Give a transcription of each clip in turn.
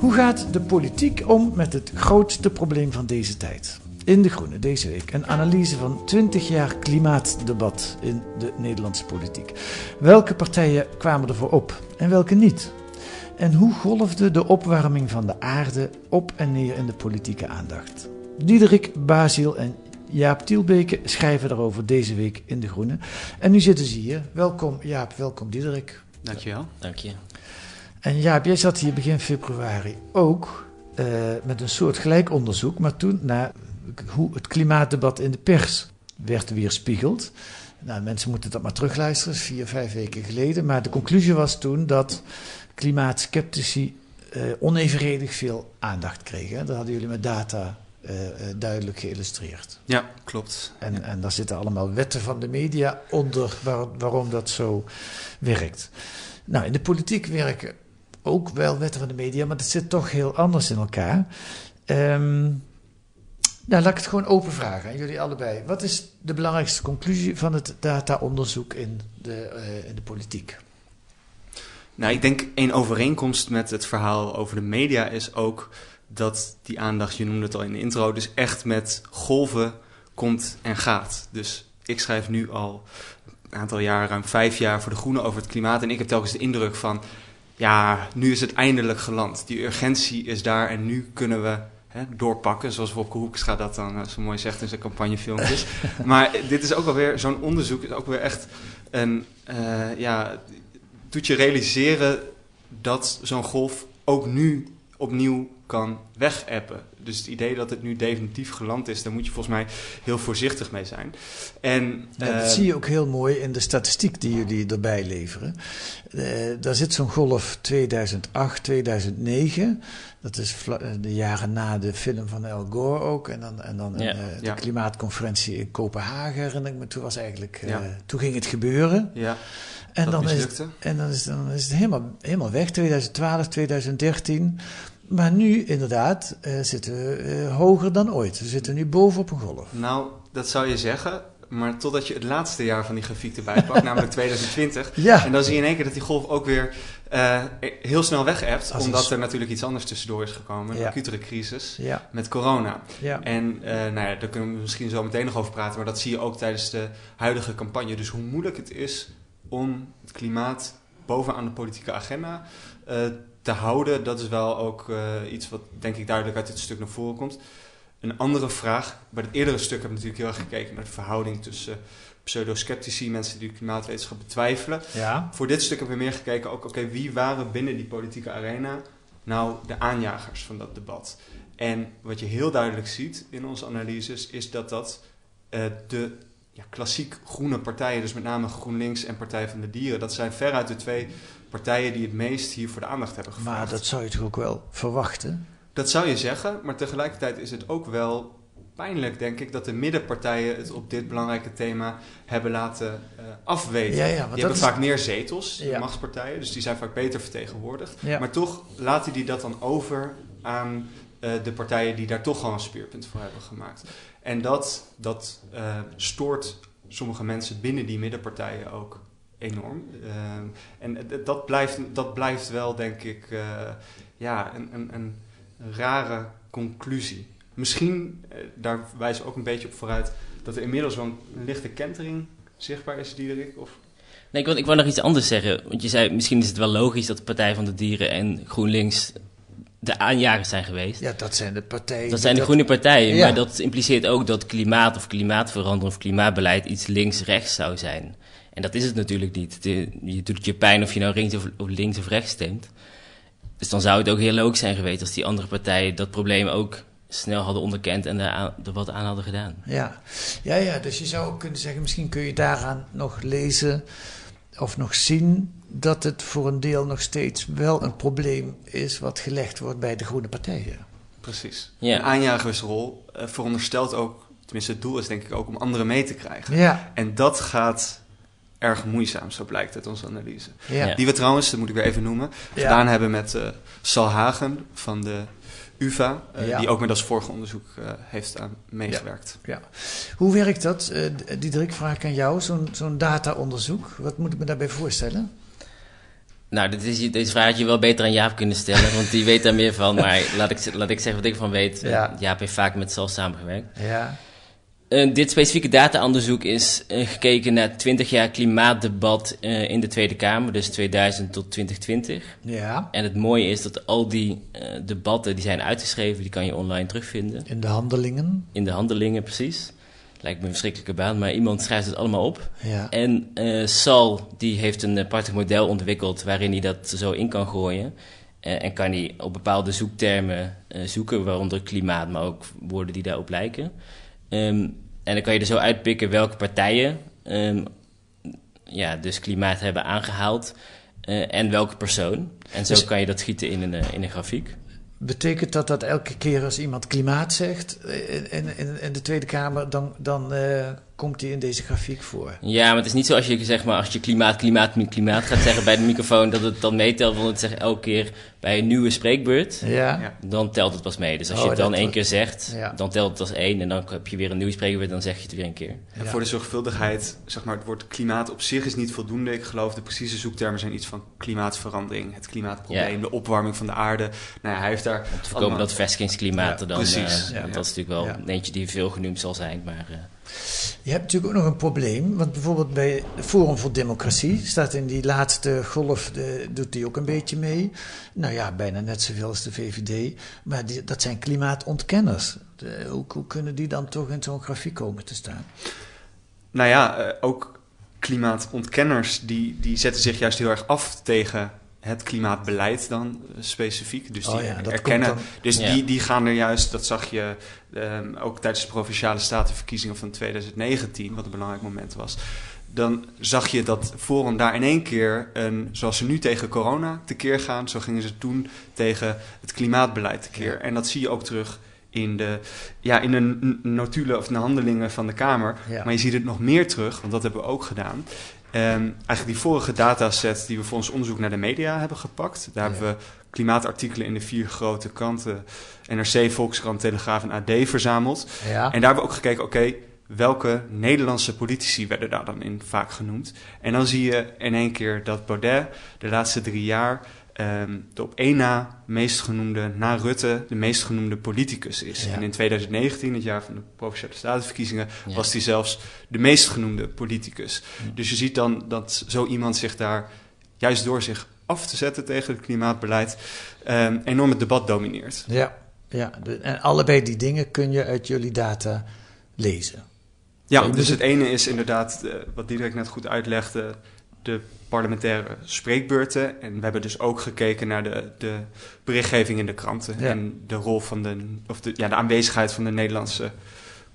Hoe gaat de politiek om met het grootste probleem van deze tijd? In De Groene deze week een analyse van 20 jaar klimaatdebat in de Nederlandse politiek. Welke partijen kwamen ervoor op en welke niet? En hoe golfde de opwarming van de aarde op en neer in de politieke aandacht? Diederik Basil en Jaap Tielbeke schrijven daarover deze week in De Groene. En nu zitten ze hier. Welkom Jaap, welkom Diederik. Dankjewel. Dank je. En Jaap, jij zat hier begin februari ook eh, met een soort gelijk onderzoek, maar toen naar hoe het klimaatdebat in de pers werd weerspiegeld. Nou, mensen moeten dat maar terugluisteren, dat is vier, vijf weken geleden. Maar de conclusie was toen dat klimaatskeptici eh, onevenredig veel aandacht kregen. hè. Dat hadden jullie met data eh, duidelijk geïllustreerd. Ja, klopt. En, en daar zitten allemaal wetten van de media onder waar- waarom dat zo werkt. Nou, in de politiek werken ook wel wetten van de media, maar dat zit toch heel anders in elkaar. Ehm, nou, laat ik het gewoon open vragen aan jullie allebei. Wat is de belangrijkste conclusie van het dataonderzoek in de, eh, in de politiek? Nou, ik denk één overeenkomst met het verhaal over de media is ook dat die aandacht, je noemde het al in de intro, dus echt met golven komt en gaat. Dus ik schrijf nu al een aantal jaar, ruim vijf jaar voor de Groene over het klimaat. En ik heb telkens de indruk van, ja, nu is het eindelijk geland. Die urgentie is daar en nu kunnen we hè, doorpakken. Zoals Wopke Hoekstra dat dan eh, zo mooi zegt in zijn campagnefilmpjes. maar dit is ook alweer, zo'n onderzoek is ook weer echt een, eh, ja, doet je realiseren dat zo'n golf ook nu opnieuw kan wegappen. Dus het idee dat het nu definitief geland is, daar moet je volgens mij heel voorzichtig mee zijn. En, Ja, eh, dat zie je ook heel mooi in de statistiek die jullie erbij leveren. Eh, daar zit zo'n golf 2008, 2009. Dat is eh, de jaren na de film van Al Gore ook. En dan, en dan Ja. eh, de Ja. klimaatconferentie in Kopenhagen, herinner ik me. Toen, was eigenlijk, eh, Ja. toen ging het gebeuren. ja, En, dat dan is, mislukte. en dan, is, dan is het helemaal, helemaal weg, 2012, 2013. Maar nu inderdaad eh, zitten we eh, hoger dan ooit. We zitten nu bovenop een golf. Nou, dat zou je zeggen. Maar totdat je het laatste jaar van die grafiek erbij pakt, namelijk 2020. Ja. En dan zie je in één keer dat die golf ook weer eh, heel snel weg hebt. Een Omdat er natuurlijk iets anders tussendoor is gekomen. Een Ja. acutere crisis Ja, met corona. ja. En nou ja, daar kunnen we misschien zo meteen nog over praten. Maar dat zie je ook tijdens de huidige campagne. Dus hoe moeilijk het is om het klimaat bovenaan de politieke agenda eh, te houden. Dat is wel ook eh, iets wat denk ik duidelijk uit dit stuk naar voren komt. Een andere vraag. Bij het eerdere stuk heb ik natuurlijk heel erg gekeken naar de verhouding tussen pseudo-sceptici, mensen die klimaatwetenschap betwijfelen. ja. Voor dit stuk hebben we meer gekeken ook, oké, wie waren binnen die politieke arena nou de aanjagers van dat debat? En wat je heel duidelijk ziet in onze analyses is dat dat eh, de ja, klassiek groene partijen, dus met name GroenLinks en Partij van de Dieren, dat zijn veruit de twee partijen die het meest hier voor de aandacht hebben gevraagd. Maar dat zou je toch ook wel verwachten? Dat zou je zeggen, maar tegelijkertijd is het ook wel pijnlijk, denk ik, dat de middenpartijen het op dit belangrijke thema hebben laten eh, afweten. Ja, ja, die hebben is- vaak meer zetels, Ja. machtspartijen, dus die zijn vaak beter vertegenwoordigd. Ja. Maar toch laten die dat dan over aan eh, de partijen die daar toch al een speerpunt voor hebben gemaakt. En dat, dat eh, stoort sommige mensen binnen die middenpartijen ook enorm. Ehm, en dat blijft, dat blijft wel, denk ik, eh, ja, een, een, een rare conclusie. Misschien, eh, daar wijzen we ook een beetje op vooruit, dat er inmiddels wel een lichte kentering zichtbaar is, Diederik? Of Nee, ik wil, ik wil nog iets anders zeggen. Want je zei, misschien is het wel logisch dat de Partij van de Dieren en GroenLinks de aanjagers zijn geweest. Ja, dat zijn de partijen. Dat zijn de groene partijen, Ja. maar dat impliceert ook dat klimaat of klimaatverandering of klimaatbeleid iets links-rechts zou zijn. En dat is het natuurlijk niet. Je doet je pijn of je nou links of, of links of rechts stemt. Dus dan zou het ook heel logisch zijn geweest als die andere partijen dat probleem ook snel hadden onderkend en er, er wat aan hadden gedaan. Ja. ja, ja, dus je zou ook kunnen zeggen, misschien kun je daaraan nog lezen of nog zien dat het voor een deel nog steeds wel een probleem is wat gelegd wordt bij de groene partijen. Precies. Ja. Een aanjagersrol eh, veronderstelt ook, tenminste het doel is denk ik ook om anderen mee te krijgen. Ja, En dat gaat erg moeizaam, zo blijkt uit onze analyse. ja. Die we trouwens, dat moet ik weer even noemen, Ja. gedaan hebben met eh, Sal Hagen van de UvA, eh, Ja. die ook met als vorige onderzoek eh, heeft aan meegewerkt. Ja. Hoe werkt dat, eh Diederik, vraag ik aan jou, zo'n zo'n data-onderzoek? Wat moet ik me daarbij voorstellen? Nou, dit is, deze vraag had je wel beter aan Jaap kunnen stellen, want die weet daar meer van. Maar laat ik, laat ik zeggen wat ik van weet. Ja. Jaap heeft vaak met Sal samengewerkt. Ja, Eh, dit specifieke data-onderzoek is eh, gekeken naar 20 jaar klimaatdebat eh, in de Tweede Kamer, dus 2000 tot 2020. ja. En het mooie is dat al die debatten die zijn uitgeschreven, die kan je online terugvinden. In de handelingen. In de handelingen precies. Lijkt me een verschrikkelijke baan, maar iemand schrijft het allemaal op. Ja. En Sal die heeft een prachtig model ontwikkeld waarin hij dat zo in kan gooien. En kan hij op bepaalde zoektermen zoeken, waaronder klimaat, maar ook woorden die daarop lijken. Ehm, en dan kan je er zo uitpikken welke partijen ehm, ja, dus klimaat hebben aangehaald eh, en welke persoon. En zo Dus- kan je dat gieten in een, eh, in een grafiek. Betekent dat dat elke keer als iemand klimaat zegt eh, in, in, in de Tweede Kamer, dan, dan komt hij in deze grafiek voor? Ja, maar het is niet zo als je, zeg maar, als je klimaat, klimaat, klimaat gaat zeggen bij de microfoon, dat het dan meetelt. Want het zegt elke keer bij een nieuwe spreekbeurt, Ja, Ja. dan telt het pas mee. Dus als Oh, je het dan één keer zegt, Ja. dan telt het als één. En dan heb je weer een nieuwe spreekbeurt, dan zeg je het weer een keer. En Ja. voor de zorgvuldigheid, zeg maar, het woord klimaat op zich is niet voldoende. Ik geloof de precieze zoektermen zijn iets van klimaatverandering, het klimaatprobleem, Ja. de opwarming van de aarde. Nou ja, hij heeft daar Om te voorkomen allemaal- dat vestigingsklimaat Ja, er dan... precies. eh, Ja. want Dat is natuurlijk wel Ja. eentje die veel genoemd zal zijn, maar... eh, Je hebt natuurlijk ook nog een probleem, want bijvoorbeeld bij Forum voor Democratie staat in die laatste golf, de, doet die ook een beetje mee. Nou ja, bijna net zoveel als de VVD, maar die, dat zijn klimaatontkenners. Hoe, hoe kunnen die dan toch in zo'n grafiek komen te staan? Nou ja, eh, ook klimaatontkenners die, die zetten zich juist heel erg af tegen het klimaatbeleid dan eh, specifiek. Dus die Oh ja, dat erkennen. dan- Dus Ja. die, die gaan er juist, dat zag je ehm, ook tijdens de provinciale statenverkiezingen van 2019, wat een belangrijk moment was. Dan zag je dat Forum daar in één keer, een, zoals ze nu tegen corona tekeer gaan, zo gingen ze toen tegen het klimaatbeleid tekeer. Ja. En dat zie je ook terug in de, ja, in de notulen of de handelingen van de Kamer. Ja. Maar je ziet het nog meer terug, want dat hebben we ook gedaan. Ehm, eigenlijk die vorige dataset die we voor ons onderzoek naar de media hebben gepakt. Daar Ja. hebben we klimaatartikelen in de vier grote kranten... NRC, Volkskrant, Telegraaf en AD verzameld. Ja, En daar hebben we ook gekeken, oké, welke Nederlandse politici werden daar dan in vaak genoemd? En dan zie je in één keer dat Baudet de laatste drie jaar... ehm, de op één na meest genoemde, na Rutte, de meest genoemde politicus is. Ja. En in 2019, het jaar van de Provinciale Statenverkiezingen, Ja. was hij zelfs de meest genoemde politicus. Dus je ziet dan dat zo iemand zich daar, juist door zich af te zetten tegen het klimaatbeleid, ehm, enorm het debat domineert. ja, ja. En allebei die dingen kun je uit jullie data lezen. Ja, Ja, dus dus het ene is inderdaad, eh, wat Diederik net goed uitlegde, de parlementaire spreekbeurten. En we hebben dus ook gekeken naar de, de berichtgeving in de kranten. Ja. En de rol van de, of de, ja, de aanwezigheid van de Nederlandse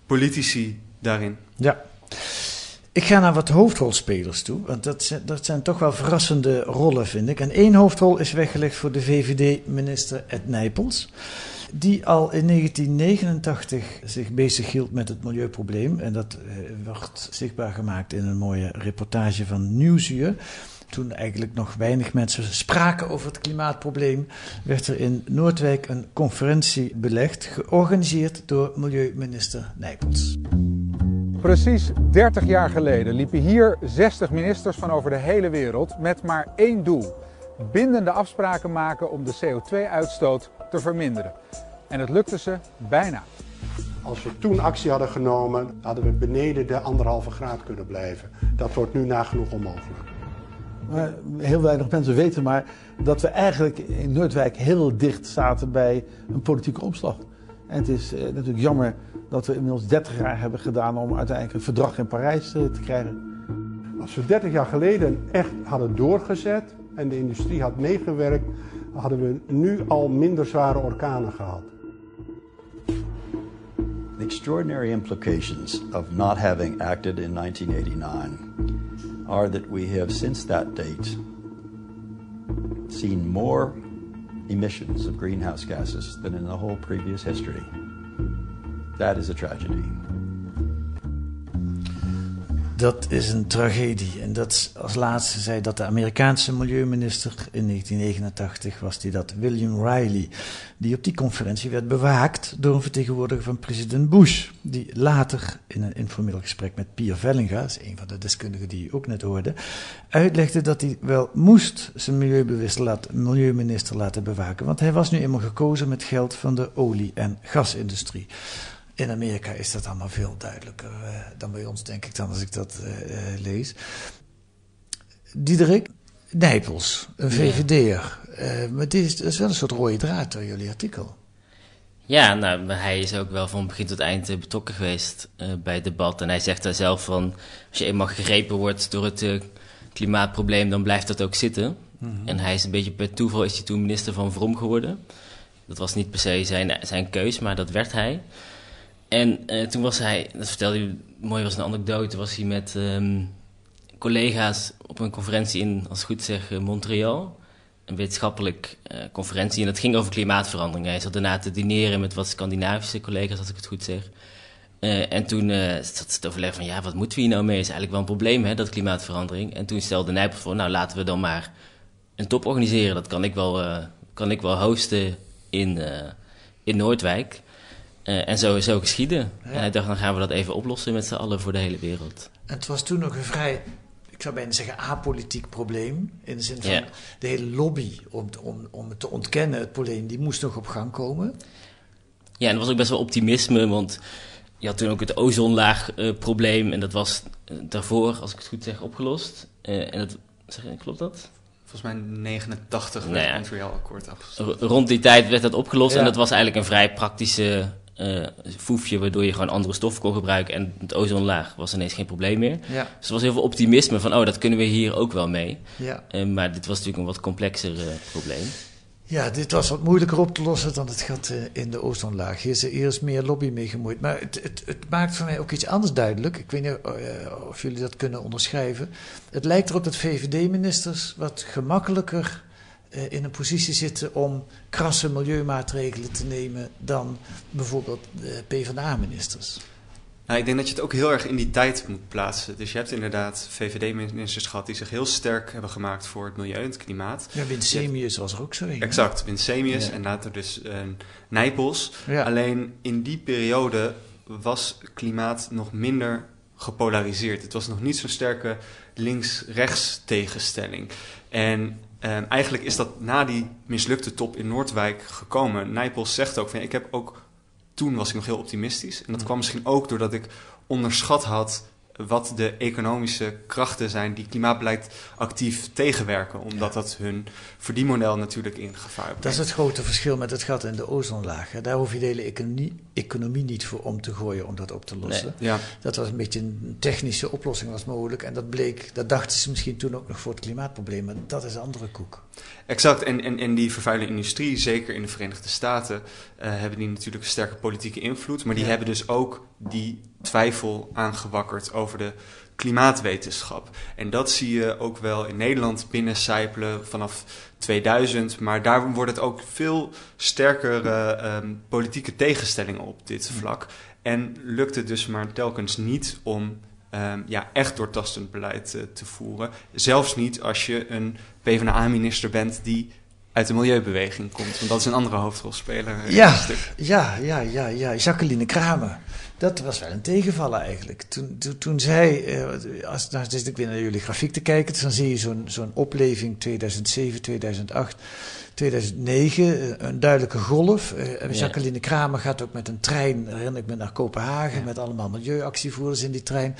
politici daarin. Ja. Ik ga naar wat hoofdrolspelers toe, want dat zijn, dat zijn toch wel verrassende rollen, vind ik. En één hoofdrol is weggelegd voor de VVD-minister Ed Nijpels, die al in 1989 zich bezighield met het milieuprobleem. En dat eh, wordt zichtbaar gemaakt in een mooie reportage van Nieuwsuur. Toen eigenlijk nog weinig mensen spraken over het klimaatprobleem, werd er in Noordwijk een conferentie belegd, georganiseerd door milieuminister Nijpels. Precies 30 jaar geleden liepen hier 60 ministers van over de hele wereld met maar één doel: bindende afspraken maken om de CO2-uitstoot te verminderen. En het lukte ze bijna. Als we toen actie hadden genomen, hadden we beneden de anderhalve graad kunnen blijven. Dat wordt nu nagenoeg onmogelijk. Maar heel weinig mensen weten maar dat we eigenlijk in Noordwijk heel dicht zaten bij een politieke omslag. En het is natuurlijk jammer dat we inmiddels 30 jaar hebben gedaan om uiteindelijk een verdrag in Parijs te krijgen. Als we 30 jaar geleden echt hadden doorgezet en de industrie had meegewerkt, hadden we nu al minder zware orkanen gehad. The extraordinary implications of not having acted in 1989 are that we have since that date seen more emissions of greenhouse gases than in the whole previous history. That is a tragedy. Dat is een tragedie. En dat als laatste zei dat de Amerikaanse milieuminister in 1989 was die dat William Riley, die op die conferentie werd bewaakt door een vertegenwoordiger van president Bush, die later in een informeel gesprek met Pierre Vellinga, dat is een van de deskundigen die je ook net hoorde, uitlegde dat hij wel moest zijn milieuminister laten bewaken, want hij was nu eenmaal gekozen met geld van de olie- en gasindustrie. In Amerika is dat allemaal veel duidelijker uh, dan bij ons, denk ik dan, als ik dat uh, lees. Diederik Nijpels, een VVD'er. Uh, maar dit is, is wel een soort rode draad door jullie artikel. Ja, nou, hij is ook wel van begin tot eind betrokken geweest bij het debat. En hij zegt daar zelf van, als je eenmaal gegrepen wordt door het klimaatprobleem, dan blijft dat ook zitten. Mm -hmm. En hij is een beetje per toeval is hij toen minister van Vrom geworden. Dat was niet per se zijn, zijn keus, maar dat werd hij. En uh, toen was hij, dat vertelde hij, mooi was een anekdote, was hij met um, collega's op een conferentie in, als ik goed zeg, Montreal. Een wetenschappelijk uh, conferentie en dat ging over klimaatverandering. Hij zat daarna te dineren met wat Scandinavische collega's, als ik het goed zeg. Uh, en toen zat het overleg van, ja, wat moeten we hier nou mee? is eigenlijk wel een probleem, hè, dat klimaatverandering. En toen stelde Nijpels voor, nou, laten we dan maar een top organiseren. Dat kan ik wel, kan ik wel hosten in, in Noordwijk. Uh, en zo, zo geschieden. Ja. En hij dacht, dan gaan we dat even oplossen met z'n allen voor de hele wereld. En het was toen nog een vrij, ik zou bijna zeggen, apolitiek probleem. In de zin van ja. de hele lobby om, om, om het te ontkennen, het probleem, die moest nog op gang komen. Ja, en er was ook best wel optimisme, want je had toen ook het ozonlaagprobleem. Uh, en dat was uh, daarvoor, als ik het goed zeg, opgelost. en dat, zeg, klopt dat? Volgens mij 89 werd nou ja. het Montreal-akkoord afgesloten. Rond die tijd werd dat opgelost ja. en dat was eigenlijk een vrij praktische uh, foefje... waardoor je gewoon andere stoffen kon gebruiken... en het ozonlaag was ineens geen probleem meer. Ja. Dus er was heel veel optimisme van... oh, dat kunnen we hier ook wel mee. Ja. Uh, maar dit was natuurlijk een wat complexer uh, probleem. Ja, dit was wat moeilijker op te lossen dan het gat in de ozonlaag. Hier is er eerst meer lobby mee gemoeid. Maar het, het, het, maakt voor mij ook iets anders duidelijk. Ik weet niet of jullie dat kunnen onderschrijven. Het lijkt erop dat VVD-ministers wat gemakkelijker in een positie zitten om krasse milieumaatregelen te nemen dan bijvoorbeeld de PvdA-ministers. Nou, ik denk dat je het ook heel erg in die tijd moet plaatsen. Dus je hebt inderdaad VVD-ministers gehad die zich heel sterk hebben gemaakt voor het milieu en het klimaat. Ja, Winsemius was er ook zo een. Exact, Winsemius ja. en later dus uh, Nijpels. Ja. Alleen in die periode was klimaat nog minder gepolariseerd. Het was nog niet zo'n sterke links-rechts tegenstelling. En um, eigenlijk is dat na die mislukte top in Noordwijk gekomen. Nijpels zegt ook van ik heb ook toen was ik nog heel optimistisch. En dat kwam misschien ook doordat ik onderschat had wat de economische krachten zijn die klimaatbeleid actief tegenwerken. Omdat dat hun verdienmodel natuurlijk in gevaar brengt. Dat is het grote verschil met het gat in de ozonlaag. Daar hoef je de hele economie, economie niet voor om te gooien om dat op te lossen. Nee. Ja. Dat was een beetje een technische oplossing was mogelijk. En dat bleek, dat dachten ze misschien toen ook nog voor het klimaatprobleem. Maar dat is een andere koek. Exact, en, en, en die vervuilende industrie, zeker in de Verenigde Staten, uh, hebben die natuurlijk een sterke politieke invloed. Maar die ja. hebben dus ook die twijfel aangewakkerd over de klimaatwetenschap. En dat zie je ook wel in Nederland binnencijpelen vanaf 2000. Maar daar wordt het ook veel sterkere um, politieke tegenstellingen op dit vlak. En lukt het dus maar telkens niet om um, ja, echt doortastend beleid uh, te voeren. Zelfs niet als je een PvdA-minister bent die uit de milieubeweging komt. Want dat is een andere hoofdrolspeler. Ja, ja, ja, ja, ja. Jacqueline Kramer. Dat was wel een tegenvaller eigenlijk. Toen, toen, toen zij, uh, als nou zit ik weer naar jullie grafiek te kijken, dan zie je zo'n zo'n opleving 2007, 2008, 2009, een duidelijke golf. Uh, Jacqueline ja. Kramer gaat ook met een trein, herinner ik me, naar Kopenhagen, ja. met allemaal milieuactievoerders in die trein.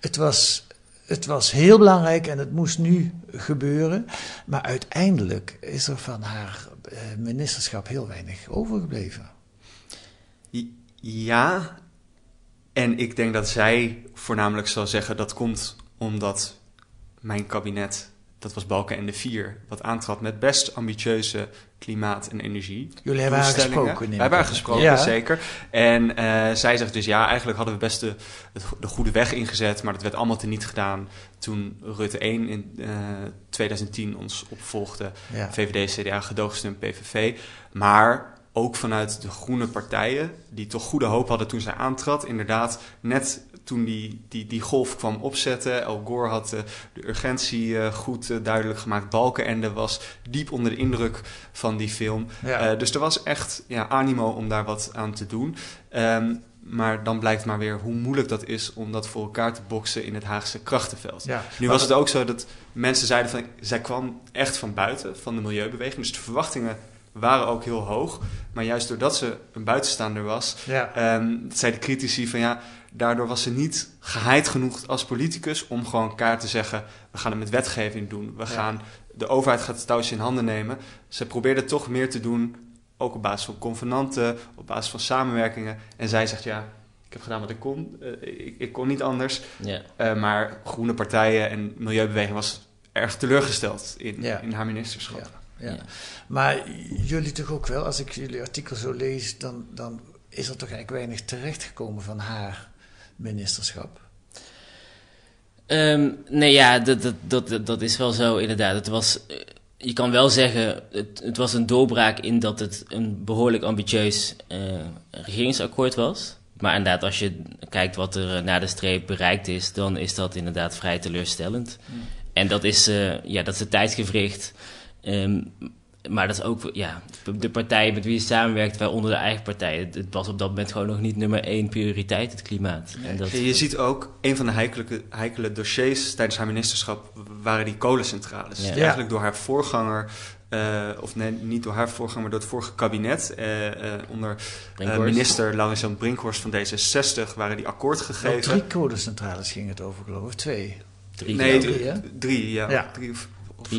Het was het was heel belangrijk en het moest nu gebeuren. Maar uiteindelijk is er van haar eh, ministerschap heel weinig overgebleven. Ja, en ik denk dat zij voornamelijk zal zeggen dat komt omdat mijn kabinet, dat was Balkenende 4, wat aantrad met best ambitieuze klimaat- en energie. Jullie hebben haar gesproken. Wij hebben haar gesproken, ja. zeker. En uh, zij zegt dus ja, eigenlijk hadden we best de, de, goede weg ingezet, maar dat werd allemaal teniet gedaan toen Rutte 1 in uh, 2010 ons opvolgde. Ja. VVD, CDA, gedoogsteun PVV. Maar ook vanuit de groene partijen, die toch goede hoop hadden toen zij aantrad. Inderdaad, net toen die, die, die golf kwam opzetten. El Gore had uh, de urgentie uh, goed uh, duidelijk gemaakt. Balkenende was diep onder de indruk van die film. Ja. dus er was echt ja, animo om daar wat aan te doen. Um, maar dan blijkt maar weer hoe moeilijk dat is om dat voor elkaar te boksen in het Haagse krachtenveld. Ja, nu was het ook zo dat mensen zeiden van zij kwam echt van buiten, van de milieubeweging. Dus de verwachtingen waren ook heel hoog. Maar juist doordat ze een buitenstaander was, ja. um, zeiden critici van ja, daardoor was ze niet geheid genoeg als politicus om gewoon kaart te zeggen: we gaan het met wetgeving doen. We gaan, de overheid gaat het touwtje in handen nemen. Ze probeerde toch meer te doen, ook op basis van convenanten, op basis van samenwerkingen. En zij zegt ja. Ik heb gedaan wat ik kon. Uh, ik, ik, kon niet anders. Ja. Uh, maar groene partijen en milieubeweging was erg teleurgesteld in, in haar ministerschap ja. Maar jullie toch ook wel, als ik jullie artikel zo lees, dan, dan is er toch eigenlijk weinig terechtgekomen van haar ministerschap? Um, nee, ja, dat, dat, dat, dat is wel zo inderdaad. Het was, je kan wel zeggen, het, het was een doorbraak in dat het een behoorlijk ambitieus uh, regeringsakkoord was. Maar inderdaad, als je kijkt wat er na de streep bereikt is, dan is dat inderdaad vrij teleurstellend. Hmm. En dat is, uh, ja, dat is een tijdsgevricht Um, maar dat is ook, ja, de partijen met wie je samenwerkt, waaronder de eigen partijen. Het was op dat moment gewoon nog niet nummer één prioriteit, het klimaat. En dat, je ziet ook, een van de heikele, heikele dossiers tijdens haar ministerschap waren die kolencentrales. Ja. Eigenlijk door haar voorganger, uh, of nee, niet door haar voorganger, maar door het vorige kabinet, uh, uh, onder minister Laurens-Jan Brinkhorst van D66, waren die akkoord gegeven. Nou, drie kolencentrales ging het over, geloof ik, twee. Drie, nee, drie, drie, ja. ja. Drie,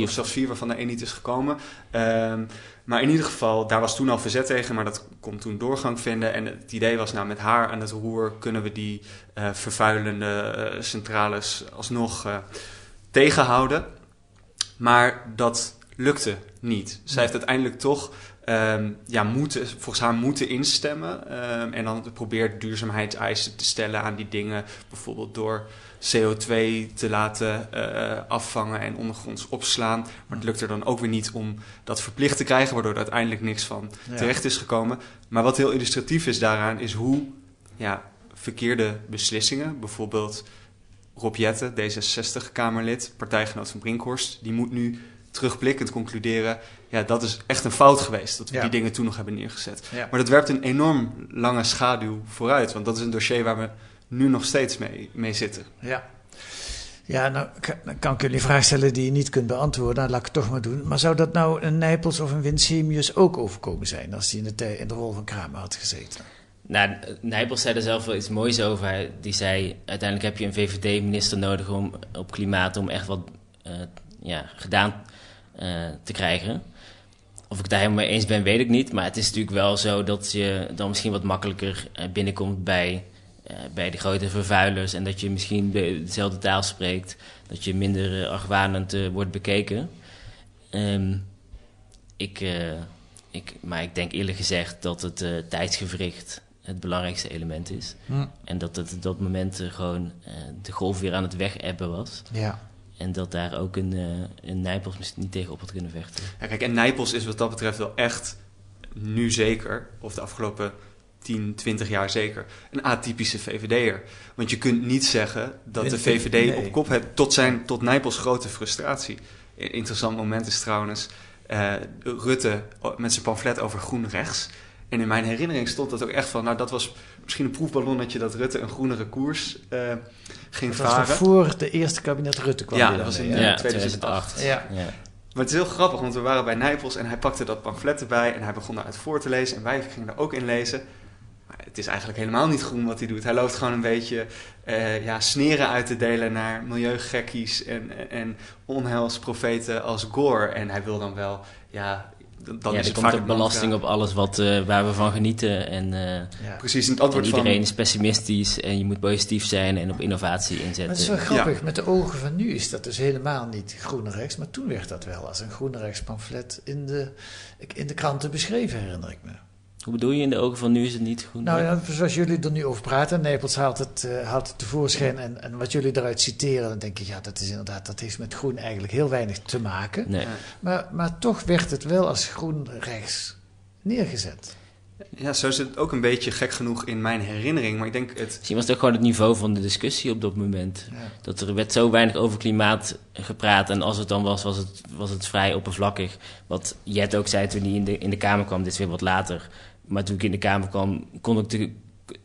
of, zelfs vier waarvan er één niet is gekomen. Um, maar in ieder geval, daar was toen al verzet tegen, maar dat kon toen doorgang vinden. En het idee was, nou met haar aan het roer kunnen we die uh, vervuilende uh, centrales alsnog uh, tegenhouden. Maar dat lukte niet. Zij heeft uiteindelijk toch um, ja, moeten, volgens haar moeten instemmen. Um, en dan probeert duurzaamheidseisen te stellen aan die dingen. Bijvoorbeeld door CO2 te laten uh, afvangen en ondergronds opslaan. Maar het lukt er dan ook weer niet om dat verplicht te krijgen, waardoor er uiteindelijk niks van terecht is gekomen. Maar wat heel illustratief is daaraan, is hoe ja, verkeerde beslissingen, bijvoorbeeld Rob Jette, D66-Kamerlid, partijgenoot van Brinkhorst, die moet nu terugblikkend concluderen, ja, dat is echt een fout geweest dat we die dingen toen nog hebben neergezet. Maar dat werpt een enorm lange schaduw vooruit, want dat is een dossier waar we nu nog steeds mee, mee zitten. Ja. Ja, nou dan kan ik jullie een vraag stellen die je niet kunt beantwoorden. Nou, laat ik het toch maar doen. Maar zou dat nou een Nijpels of een Winsemius ook overkomen zijn... als die in de, in de rol van Kramer had gezeten? Nou, Nijpels zei er zelf wel iets moois over. Die zei, uiteindelijk heb je een VVD-minister nodig om, op klimaat... om echt wat uh, ja, gedaan uh, te krijgen. Of ik daar helemaal mee eens ben, weet ik niet. Maar het is natuurlijk wel zo dat je dan misschien wat makkelijker uh, binnenkomt bij uh, bij de grote vervuilers en dat je misschien dezelfde taal spreekt, dat je minder uh, argwanend uh, wordt bekeken. Um, ik, ik, maar ik denk eerlijk gezegd dat het tijdsgevricht het belangrijkste element is. En dat het op dat moment gewoon de golf weer aan het wegebben was. Ja. En dat daar ook een, een Nijpels misschien niet tegen op had kunnen vechten. Ja, kijk, en Nijpels is wat dat betreft wel echt nu zeker, of de afgelopen 10, 20 jaar zeker, een atypische VVD'er. Want je kunt niet zeggen dat de VVD op kop heeft, tot, zijn, tot Nijpels grote frustratie. Een interessant moment is trouwens uh, Rutte met zijn pamflet over groen rechts. En in mijn herinnering stond dat ook echt van, nou dat was misschien een proefballonnetje dat Rutte een groenere koers uh, ging dat varen. Was voor de eerste kabinet Rutte kwam. Ja, dat was in ja, 2008. Ja. ja. Maar het is heel grappig, want we waren bij Nijpels en hij pakte dat pamflet erbij en hij begon daaruit voor te lezen en wij gingen er ook in lezen. Maar het is eigenlijk helemaal niet groen wat hij doet. Hij loopt gewoon een beetje eh, ja, sneren uit te delen naar milieugekkies en, en onheilsprofeten als Gore. En hij wil dan wel, ja, dan ja, is er het komt vaak een belasting op alles wat, eh, waar we van genieten. En, eh, Precies, en het antwoord en van- iedereen is pessimistisch en je moet positief zijn en op innovatie Maar inzetten. het is wel grappig, met de ogen van nu is dat dus helemaal niet groene rechts, maar toen werd dat wel als een groene rechts pamflet in de, in de kranten beschreven, herinner ik me. Hoe bedoel je in de ogen van nu is het niet groen? Nou ja, zoals jullie er nu over praten, Nijpels haalt het, eh, haalt het tevoorschijn en, en wat jullie eruit citeren, dan denk ik, ja, dat is inderdaad, dat heeft met groen eigenlijk heel weinig te maken. Nee. Maar, maar toch werd het wel als groen rechts neergezet. Ja, zo is het ook een beetje gek genoeg in mijn herinnering. Maar ik denk het... Misschien was het ook gewoon het niveau van de discussie op dat moment. Dat er werd zo weinig over klimaat gepraat. En als het dan was, was het, was het vrij oppervlakkig. Wat Jet ook zei toen hij in de, in de Kamer kwam. Dit is weer wat later. Maar toen ik in de Kamer kwam, kon ik de,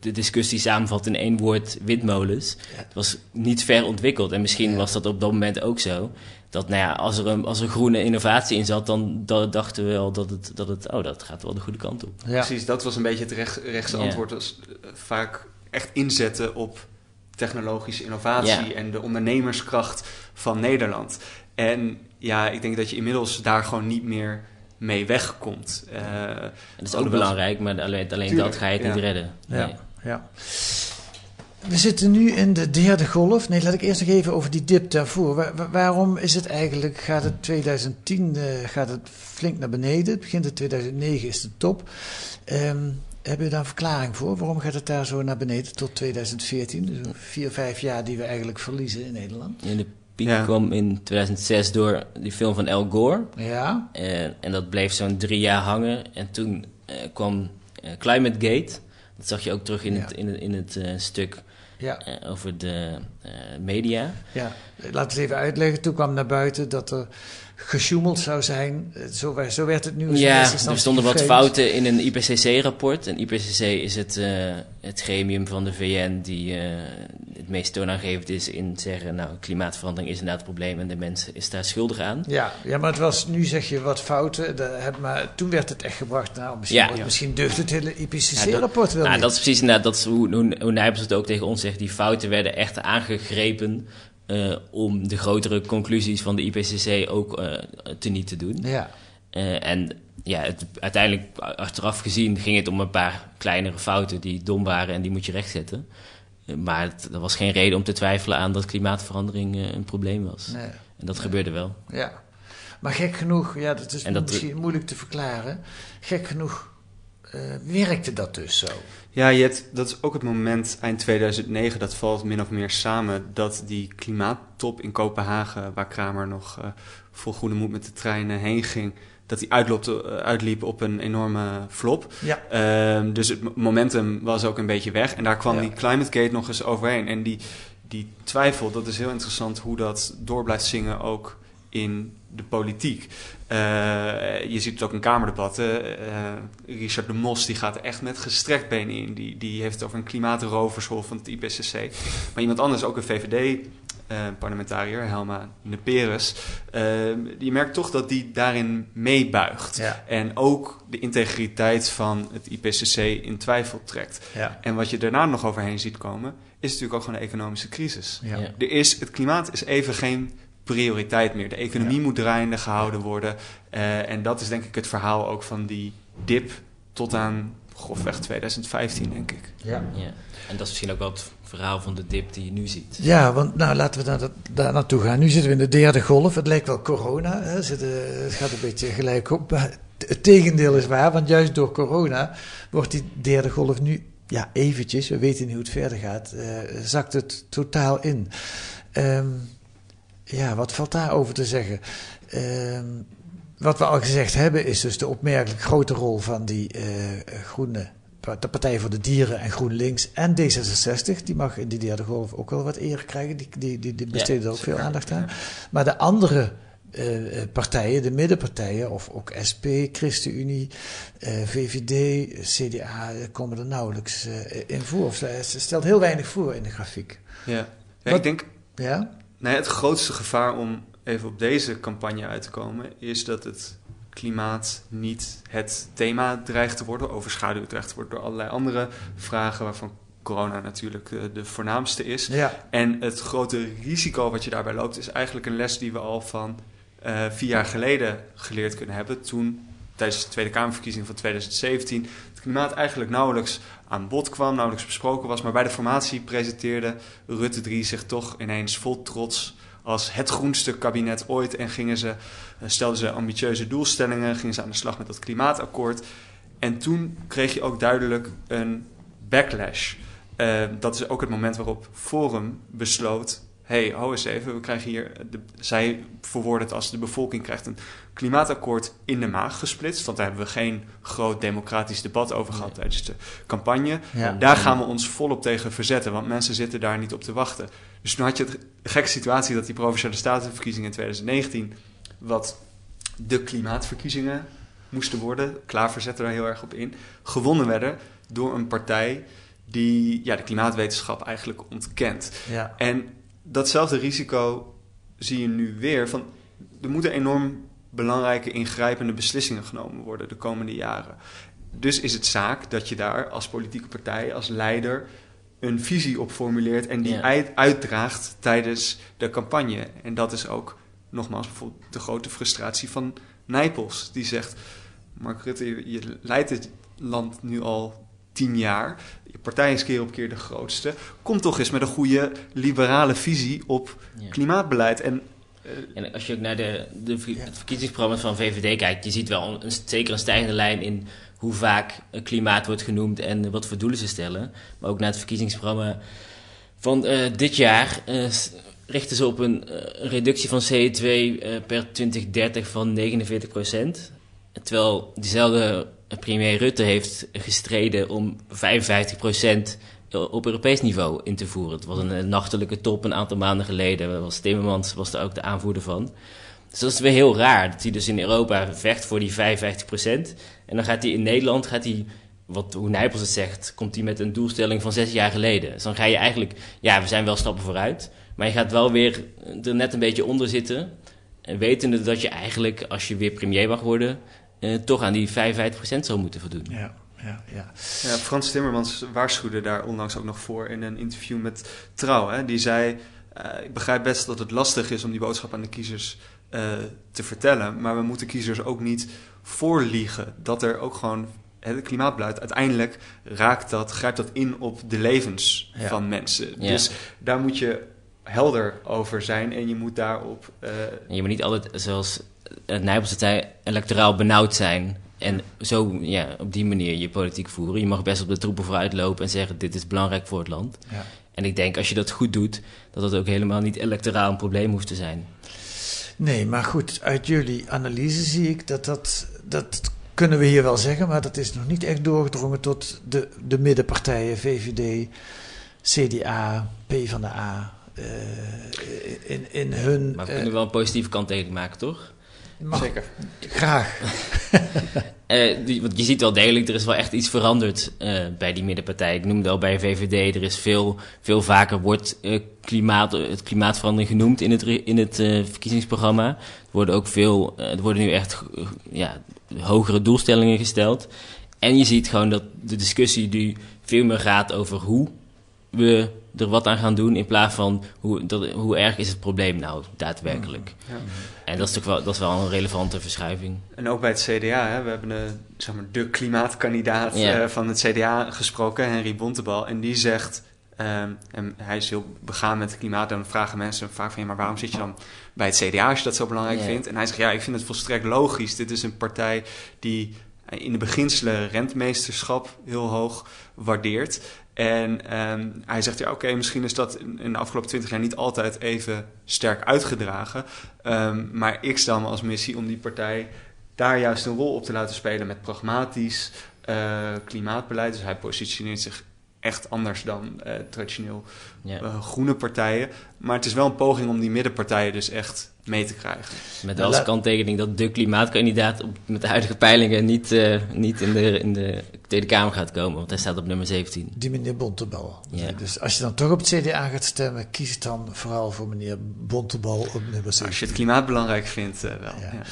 de discussie samenvatten in één woord windmolens. Het was niet ver ontwikkeld. En misschien was dat op dat moment ook zo. Dat nou ja, als er een, als er groene innovatie in zat, dan da- dachten we wel dat het, dat het... Oh, dat gaat wel de goede kant op. Precies, dat was een beetje het recht, rechtse Ja. antwoord. Was eh, vaak echt inzetten op technologische innovatie Ja. en de ondernemerskracht van Nederland. En ja, ik denk dat je inmiddels daar gewoon niet meer mee wegkomt. Eh, Dat is ook belangrijk, maar alleen, alleen dat ga je het ja. niet redden. Ja, Nee. ja. We zitten nu in de derde golf. Nee, laat ik eerst nog even over die dip daarvoor. Wa- wa- waarom is het eigenlijk, gaat het 2010 eh, gaat het flink naar beneden. Het begint in 2009 is de top. Ehm hebben we daar een verklaring voor? Waarom gaat het daar zo naar beneden tot 2014? Dus vier, vijf jaar die we eigenlijk verliezen in Nederland. En de piek Ja. kwam in 2006 door die film van Al Gore. Ja. En, en dat bleef zo'n drie jaar hangen. En toen eh, kwam eh, Climate Gate. Dat zag je ook terug in Ja. het, in het, in het eh, stuk Ja. eh, over de eh, media. Ja, laten we het even uitleggen. Toen kwam naar buiten dat er gesjoemeld zou zijn. Eh, Zo, zo werd het in Ja, er stonden wat fouten in een IPCC-rapport. En IPCC is het, eh, het gremium van de VN die eh, het meest toonaangevend is in zeggen... nou, klimaatverandering is inderdaad het probleem en de mens is daar schuldig aan. Ja, ja, maar het was, nu zeg je wat fouten. Maar toen werd het echt gebracht. Nou, misschien, Ja. misschien deugt het hele Ja, IPCC-rapport wel nou, niet. dat is precies inderdaad dat is hoe, hoe, hoe Nijpels het ook tegen ons zegt. Die fouten werden echt aangegrepen eh, om de grotere conclusies van de IPCC ook eh teniet te doen. Ja. Eh, en ja, het, uiteindelijk, achteraf gezien, ging het om een paar kleinere fouten die dom waren en die moet je rechtzetten. Maar het, er was geen reden om te twijfelen aan dat klimaatverandering een probleem was. Nee. En dat gebeurde wel. Ja. Maar gek genoeg, ja, dat is dat- misschien moeilijk te verklaren. Gek genoeg eh, werkte dat dus zo. Ja, je hebt, dat is ook het moment eind 2009, dat valt min of meer samen, dat die klimaattop in Kopenhagen, waar Kramer nog eh, vol goede moed met de trein eh, heen ging, dat die uitlopte, eh, uitliep op een enorme flop. Ja. Ehm, dus het mo- momentum was ook een beetje weg. En daar kwam Ja. die Climate Gate nog eens overheen. En die, die twijfel, dat is heel interessant hoe dat door blijft zingen ook in de politiek. Eh, je ziet het ook in kamerdebatten. Eh, Richard de Mos die gaat er echt met gestrekt been in. Die, die heeft het over een klimaatroverschool van het IPCC. Maar iemand anders, ook een VVD-parlementariër, Helma Neperes... eh, je merkt toch dat die daarin meebuigt. Ja. En ook de integriteit van het IPCC in twijfel trekt. Ja. En wat je daarna nog overheen ziet komen... is natuurlijk ook gewoon een economische crisis. Ja. Er is, het klimaat is even geen prioriteit meer. De economie moet draaiende gehouden worden. Eh, en dat is denk ik het verhaal ook van die dip tot aan grofweg 2015, denk ik. Ja. Ja. En dat is misschien ook wel het verhaal van de dip die je nu ziet. Ja, want nou, laten we daar, daar naartoe gaan. Nu zitten we in de derde golf. Het lijkt wel corona. Hè. Zitten, het gaat een beetje gelijk op. Maar het tegendeel is waar, want juist door corona wordt die derde golf nu, ja, eventjes, we weten niet hoe het verder gaat, eh, zakt het totaal in. Ehm, ja, wat valt daarover te zeggen? Ehm, wat we al gezegd hebben is dus de opmerkelijk grote rol van die eh, groene, de Partij voor de Dieren en GroenLinks en D66. Die mag in die derde golf ook wel wat eer krijgen. Die, die, die, die besteden er ook veel aandacht aan. Maar de andere eh, partijen, de middenpartijen, of ook SP, ChristenUnie, eh, VVD, CDA, eh, komen er nauwelijks eh, in voor. Of ze ze stelt heel weinig voor in de grafiek. Ja, ja Wat- ik denk... Ja? Nee, het grootste gevaar om even op deze campagne uit te komen... is dat het klimaat niet het thema dreigt te worden, overschaduwd dreigt te worden door allerlei andere vragen, waarvan corona natuurlijk uh, de voornaamste is. Ja. En het grote risico wat je daarbij loopt, is eigenlijk een les die we al van uh, vier jaar geleden geleerd kunnen hebben. Toen, tijdens de Tweede Kamerverkiezing van 2017, klimaat eigenlijk nauwelijks aan bod kwam, nauwelijks besproken was. Maar bij de formatie presenteerde Rutte 3 zich toch ineens vol trots als het groenste kabinet ooit. En gingen ze, uh, stelden ze ambitieuze doelstellingen, gingen ze aan de slag met dat klimaatakkoord. En toen kreeg je ook duidelijk een backlash. Uh, dat is ook het moment waarop Forum besloot hey, hou eens even, we krijgen hier, zij verwoorden het als de bevolking krijgt een klimaatakkoord in de maag gesplitst. Want daar hebben we geen groot democratisch debat over gehad tijdens de campagne. Ja. Daar gaan we ons volop tegen verzetten, want mensen zitten daar niet op te wachten. Dus toen had je de gekke situatie dat die Provinciale Statenverkiezingen in 2019, wat de klimaatverkiezingen moesten worden, Klaver zette daar heel erg op in, gewonnen werden door een partij die ja, de klimaatwetenschap eigenlijk ontkent. Ja. En datzelfde risico zie je nu weer. Van, er moeten enorm belangrijke ingrijpende beslissingen genomen worden de komende jaren. Dus is het zaak dat je daar als politieke partij, als leider, een visie op formuleert en die Ja. uit, uitdraagt tijdens de campagne. En dat is ook nogmaals bijvoorbeeld de grote frustratie van Nijpels. Die zegt, Mark Rutte, je, je leidt het land nu al tien jaar. Je partij is keer op keer de grootste. Kom toch eens met een goede liberale visie op Ja. klimaatbeleid. En En als je ook naar de, het verkiezingsprogramma van VVD kijkt, je ziet wel een, zeker een stijgende lijn in hoe vaak eh, klimaat wordt genoemd en eh, wat voor doelen ze stellen. Maar ook naar het verkiezingsprogramma van eh, dit jaar eh, richten ze op een eh, reductie van CO2 eh, per 2030 van 49% Terwijl diezelfde premier Rutte heeft gestreden om 55 op Europees niveau in te voeren. Het was een eh, nachtelijke top een aantal maanden geleden. Was Timmermans was daar ook de aanvoerder van. Dus dat is weer heel raar. Dat hij dus in Europa vecht voor die 55%. En dan gaat hij in Nederland, gaat hij, wat, hoe Nijpels het zegt, komt hij met een doelstelling van zes jaar geleden. Dus dan ga je eigenlijk, ja, we zijn wel stappen vooruit. Maar je gaat wel weer er net een beetje onder zitten. En wetende dat je eigenlijk, als je weer premier mag worden, eh, toch aan die 55% zou moeten voldoen. Ja, ja, ja. Ja, Frans Timmermans waarschuwde daar onlangs ook nog voor in een interview met Trouw. Hè? Die zei, eh, ik begrijp best dat het lastig is om die boodschap aan de kiezers eh, te vertellen. Maar we moeten kiezers ook niet voorliegen dat er ook gewoon... Het klimaatbeleid, uiteindelijk raakt dat, grijpt dat in op de levens Ja. van mensen. Ja. Dus daar moet je helder over zijn en je moet daarop... eh, je moet niet altijd, zoals het Nijpels zei, electoraal benauwd zijn. En zo ja, op die manier je politiek voeren. Je mag best op de troepen vooruit lopen en zeggen: dit is belangrijk voor het land. Ja. En ik denk als je dat goed doet, dat dat ook helemaal niet electoraal een probleem hoeft te zijn. Nee, maar goed, uit jullie analyse zie ik dat dat, dat kunnen we hier wel zeggen, maar dat is nog niet echt doorgedrongen tot de, de middenpartijen, VVD, CDA, PvdA. eh in, in hun. Maar we eh, kunnen wel een positieve kant tegen maken, toch? Mag- Zeker. Graag. Eh, die, want je ziet wel degelijk, er is wel echt iets veranderd eh, bij die middenpartij. Ik noemde al bij VVD, er is veel, veel vaker wordt eh, klimaat, het klimaatverandering genoemd in het, in het eh, verkiezingsprogramma. Er worden ook veel, er worden nu echt ja, hogere doelstellingen gesteld. En je ziet gewoon dat de discussie nu veel meer gaat over hoe we er wat aan gaan doen in plaats van hoe, dat, hoe erg is het probleem nou daadwerkelijk. ja. En dat is toch wel, dat is wel een relevante verschuiving. En ook bij het CDA, hè, we hebben de, zeg maar, de klimaatkandidaat eh, van het CDA gesproken, Henry Bontebal. En die zegt, ehm, en hij is heel begaan met het klimaat. En dan vragen mensen vaak van, ja, maar waarom zit je dan bij het CDA als je dat zo belangrijk vindt? En hij zegt, ja, ik vind het volstrekt logisch. Dit is een partij die in de beginselen rentmeesterschap heel hoog waardeert. En ehm, hij zegt, ja, oké, misschien is dat in de afgelopen twintig jaar niet altijd even sterk uitgedragen. Ehm, maar ik stel me als missie om die partij daar juist een rol op te laten spelen met pragmatisch eh, klimaatbeleid. Dus hij positioneert zich echt anders dan eh, traditioneel Ja. eh, groene partijen. Maar het is wel een poging om die middenpartijen dus echt mee te krijgen. Met als kanttekening dat de klimaatkandidaat op, met de huidige peilingen niet, eh, niet in, de, in de Tweede Kamer gaat komen. Want hij staat op nummer 17. Die meneer Bontebal. Ja. Dus als je dan toch op het CDA gaat stemmen, kies dan vooral voor meneer Bontebal op nummer 7. Als je het klimaat belangrijk vindt, eh, wel. Ja.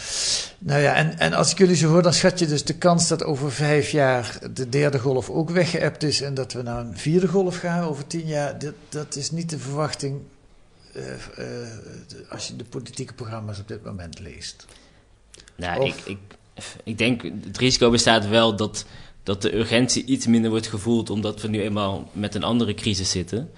Nou ja, en, en als ik jullie zo hoor, dan schat je dus de kans dat over vijf jaar de derde golf ook weggeëpt is en dat we naar een vierde golf gaan over tien jaar. Dat, dat is niet de verwachting eh, eh, de- als je de politieke programma's op dit moment leest. Nou, Of- ik, ik, ik denk het risico bestaat wel dat, dat de urgentie iets minder wordt gevoeld, omdat we nu eenmaal met een andere crisis zitten.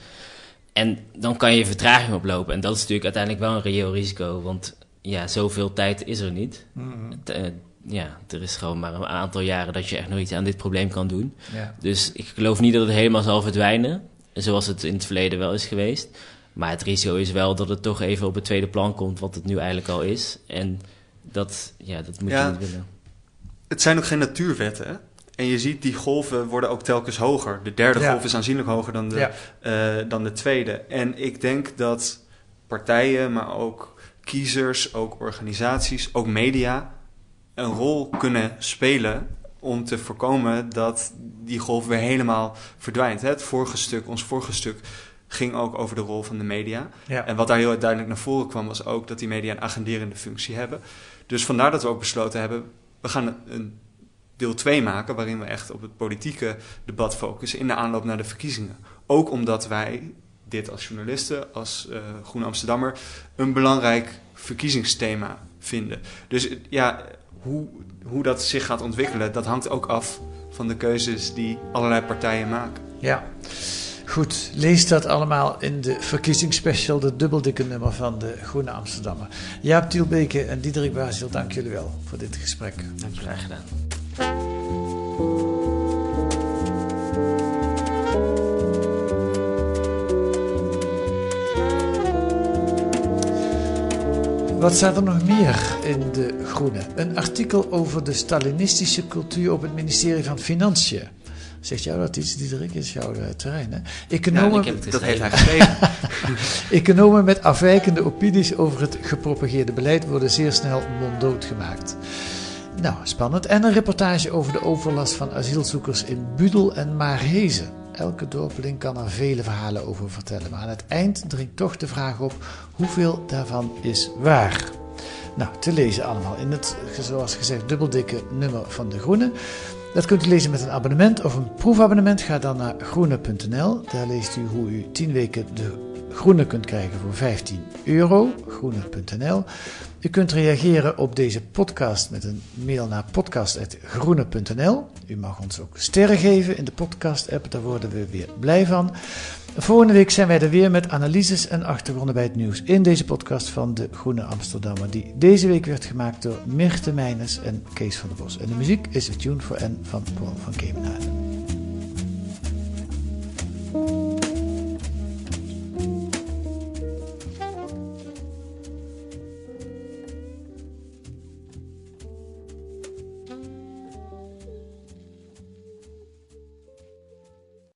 En dan kan je vertraging oplopen. En dat is natuurlijk uiteindelijk wel een reëel risico, want ja, zoveel tijd is er niet. Mhm. Eh, ja, er is gewoon maar een aantal jaren dat je echt nog iets aan dit probleem kan doen. Ja. Dus ik geloof niet dat het helemaal zal verdwijnen, zoals het in het verleden wel is geweest. Maar het risico is wel dat het toch even op het tweede plan komt, wat het nu eigenlijk al is. En dat, ja, dat moet Ja. je niet willen. Het zijn ook geen natuurwetten. Hè? En je ziet die golven worden ook telkens hoger. De derde Ja. golf is aanzienlijk hoger dan de, Ja. eh, dan de tweede. En ik denk dat partijen, maar ook kiezers, ook organisaties, ook media een rol kunnen spelen om te voorkomen dat die golf weer helemaal verdwijnt. Het vorige stuk, ons vorige stuk, ging ook over de rol van de media. Ja. En wat daar heel duidelijk naar voren kwam, was ook dat die media een agenderende functie hebben. Dus vandaar dat we ook besloten hebben, we gaan een- deel 2 maken, waarin we echt op het politieke debat focussen in de aanloop naar de verkiezingen. Ook omdat wij dit als journalisten, als eh Groene Amsterdammer, een belangrijk verkiezingsthema vinden. Dus ja, hoe, hoe dat zich gaat ontwikkelen, dat hangt ook af van de keuzes die allerlei partijen maken. Ja, goed. Lees dat allemaal in de verkiezingsspecial, de dubbeldikke nummer van de Groene Amsterdammer. Jaap Tielbeke en Diederik Baziel, dank jullie wel voor dit gesprek. Dank je graag gedaan. Wat staat er nog meer in de Groene? Een artikel over de Stalinistische cultuur op het ministerie van Financiën. Zegt jou dat iets, Diederik? Is jouw eh, terrein, hè? Economen, Ja, ik heb het Dat heeft hij geschreven. Economen met afwijkende opinies over het gepropageerde beleid worden zeer snel monddood gemaakt. Nou, spannend. En een reportage over de overlast van asielzoekers in Budel en Maarhezen. Elke dorpeling kan er vele verhalen over vertellen. Maar aan het eind dringt toch de vraag op: hoeveel daarvan is waar? Nou, te lezen allemaal in het, zoals gezegd, dubbeldikke nummer van De Groene. Dat kunt u lezen met een abonnement of een proefabonnement. Ga dan naar groene.nl. Daar leest u hoe u 10 weken de Groene kunt krijgen voor 15 euro. Groene.nl. U kunt reageren op deze podcast met een mail naar podcast.groene.nl. U mag ons ook sterren geven in de podcast-app, daar worden we weer blij van. Volgende week zijn wij er weer met analyses en achtergronden bij het nieuws in deze podcast van de Groene Amsterdammer, die deze week werd gemaakt door Mirte Meijners en Kees van der Bos. En de muziek is A Tune for N van Paul van Kemenade.